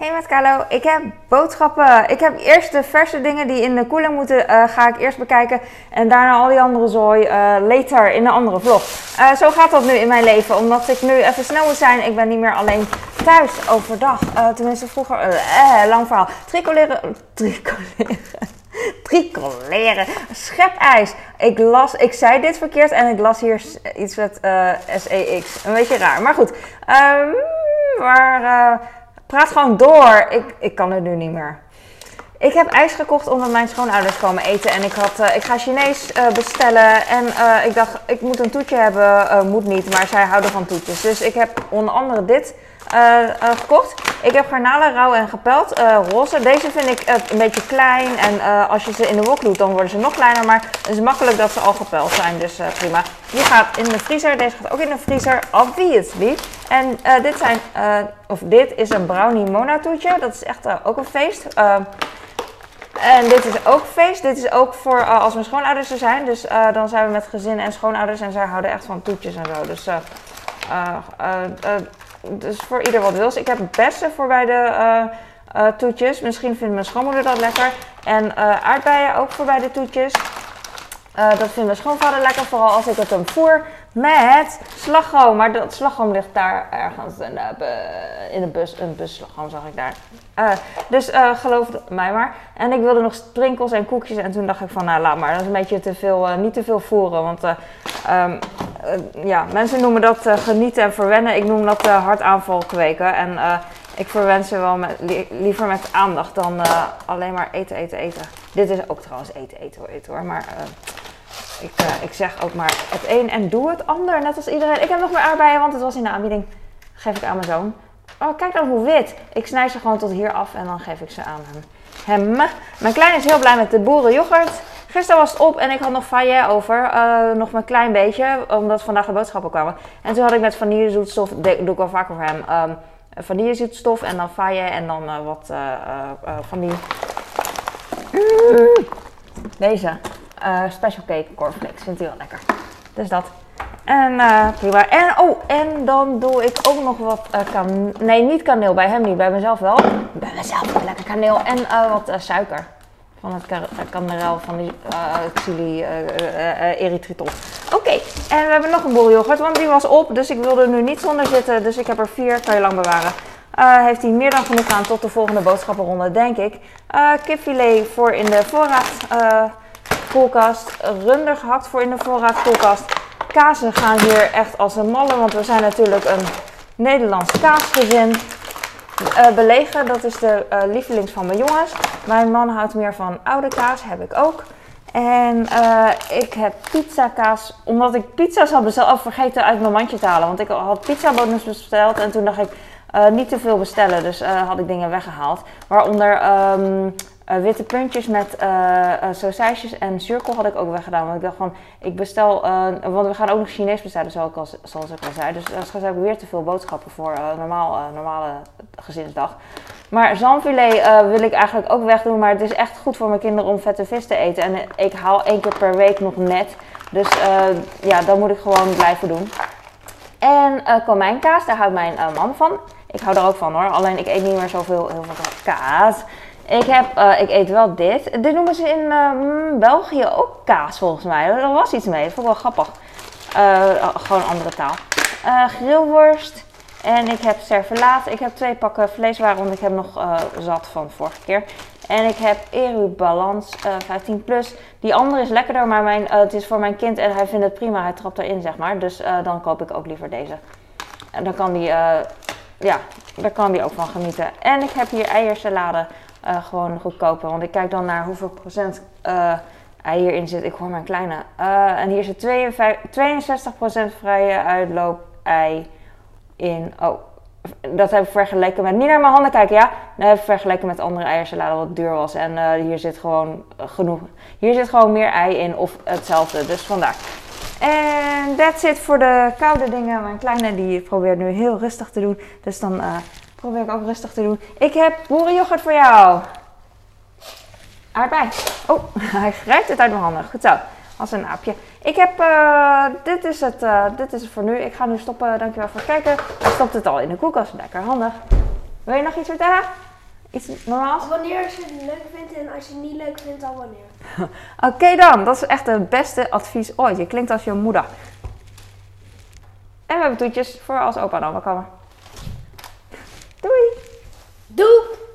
Hey met Carlo, ik heb boodschappen. Ik heb eerst de verse dingen die in de koeling moeten, eh, ga ik eerst bekijken. En daarna al die andere zooi uh, later in een andere vlog. Uh, zo gaat dat nu in mijn leven, omdat ik nu even snel moet zijn. Ik ben niet meer alleen thuis overdag. tenminste vroeger, lang verhaal. Tricoleren, tricoleren. Tricoleren, schepijs. Ik las, ik zei dit verkeerd en ik las hier iets met SEX. Een beetje raar, maar goed. Um, maar Praat gewoon door. Ik, ik kan het nu niet meer. Ik heb ijs gekocht omdat mijn schoonouders komen eten. En ik, had, uh, ik ga Chinees uh, bestellen. En uh, ik dacht, ik moet een toetje hebben. moet niet, maar zij houden van toetjes. Dus ik heb onder andere dit gekocht. Ik heb garnalen rauw en gepeld. roze. Deze vind ik een beetje klein. En als je ze in de wok doet, dan worden ze nog kleiner. Maar het is makkelijk dat ze al gepeld zijn. Dus prima. Die gaat in de vriezer. Deze gaat ook in de vriezer. Obviously. En dit zijn, of dit is een brownie mona toetje. Dat is echt ook een feest. En dit is ook feest. Dit is ook voor als mijn schoonouders er zijn. Dus dan zijn we met gezin en schoonouders. En zij houden echt van toetjes en zo. Dus, dus voor ieder wat wil. Ik heb bessen voor bij de toetjes. Misschien vindt mijn schoonmoeder dat lekker. En aardbeien ook voor bij de toetjes. Dat vindt mijn schoonvader lekker. Vooral als ik het hem voer met slagroom. Maar dat slagroom ligt daar ergens in de, in de bus. Een busslagroom zag ik daar. Uh, dus uh, geloof mij maar. En ik wilde nog sprinkels en koekjes. En toen dacht ik van, nou laat maar. Dat is een beetje te veel, niet te veel voeren. Want um, ja, mensen noemen dat genieten en verwennen. Ik noem dat hartaanval kweken. En ik verwen ze wel met, li liever met aandacht dan alleen maar eten, eten, eten. Dit is ook trouwens eten, eten, eten hoor. Maar ik, uh, ik zeg ook maar het een en doe het ander. Net als iedereen. Ik heb nog meer aardbeien, want het was in de aanbieding. Geef ik aan mijn zoon. Oh, kijk dan hoe wit. Ik snij ze gewoon tot hier af en dan geef ik ze aan hem. hem. Mijn klein is heel blij met de boerenyoghurt. Gisteren was het op en ik had nog faillet over. Uh, nog een klein beetje, omdat vandaag de boodschappen kwamen. En toen had ik met vanillezoetstof, doe ik wel vaker voor hem, um, vanillezoetstof en dan faillet en dan uh, wat uh, van die... Mm. Deze. Uh, special cake cornflakes. Vindt hij wel lekker. Dus dat. En uh, prima. En, oh, en dan doe ik ook nog wat uh, kan Nee, niet kaneel. Bij hem niet. Bij mezelf wel. Bij mezelf wel lekker kaneel. En wat suiker. Van het kanderel van die chili erythritol. Oké. En we hebben nog een bol yoghurt. Want die was op. Dus ik wilde er nu niet zonder zitten. Dus ik heb er vier. Kan je lang bewaren. heeft hij meer dan genoeg aan tot de volgende boodschappenronde, denk ik. kipfilet voor in de voorraad koelkast. Runder gehakt voor in de voorraad koelkast. Kazen gaan hier echt als een malle, want we zijn natuurlijk een Nederlands kaasgezin. Uh, belegen, dat is de uh, lievelings van mijn jongens. Mijn man houdt meer van oude kaas, heb ik ook. En uh, ik heb kaas, omdat ik pizza's had besteld, oh, vergeten uit mijn mandje te halen. Want ik had pizzabonus besteld en toen dacht ik, niet te veel bestellen. Dus had ik dingen weggehaald. Waaronder um, uh, witte puntjes met uh, en cirkel had ik ook weggedaan. Want ik dacht van, ik bestel, want we gaan ook nog Chinees bestellen, zoals ik al, zoals ik al zei. Dus dat heb ik weer te veel boodschappen voor normaal, normale gezinsdag. Maar zalmfilet wil ik eigenlijk ook wegdoen, maar het is echt goed voor mijn kinderen om vette vis te eten. En ik haal één keer per week nog net. Dus ja, dat moet ik gewoon blijven doen. En komijnkaas, daar houdt mijn man van. Ik hou er ook van hoor, alleen ik eet niet meer zoveel heel veel kaas. Ik, heb, uh, ik eet wel dit. Dit noemen ze in uh, België ook kaas volgens mij. Er was iets mee. Dat vond ik wel grappig. Uh, gewoon andere taal. grillworst. En ik heb servelaat. Ik heb twee pakken vleeswaren, want ik heb nog zat van vorige keer. En ik heb Eru Balans 15 plus. Die andere is lekkerder, maar mijn, het is voor mijn kind en hij vindt het prima. Hij trapt erin, zeg maar. Dus dan koop ik ook liever deze. En dan kan die, ja, daar kan die ook van genieten. En ik heb hier eiersalade. Uh, gewoon goedkoper. Want ik kijk dan naar hoeveel procent ei hierin zit. Ik hoor mijn kleine. Uh, en hier zit 52, 62% vrije uitloop ei in. Oh, dat heb ik vergeleken met. Niet naar mijn handen kijken, ja. Dat heb ik vergeleken met andere eiersalade wat duur was. En hier zit gewoon genoeg. Hier zit gewoon meer ei in of hetzelfde. Dus vandaar. En that's it voor de koude dingen. Mijn kleine die probeert nu heel rustig te doen. Dus dan Probeer ik ook rustig te doen. Ik heb boerenyoghurt voor jou. Aardbei. Oh, hij grijpt het uit mijn handen. Goed zo. Als een aapje. Ik heb, uh, dit, is het, uh, dit is het voor nu. Ik ga nu stoppen. Dankjewel voor het kijken. Ik stopt het al in de koelkast. Lekker handig. Wil je nog iets vertellen? Iets normaals? Wanneer je het leuk vindt en als je het niet leuk vindt, dan wanneer. Oké dan, dat is echt het beste advies ooit. Je klinkt als je moeder. En we hebben toetjes voor als opa dan wel komen. Doei! Doei!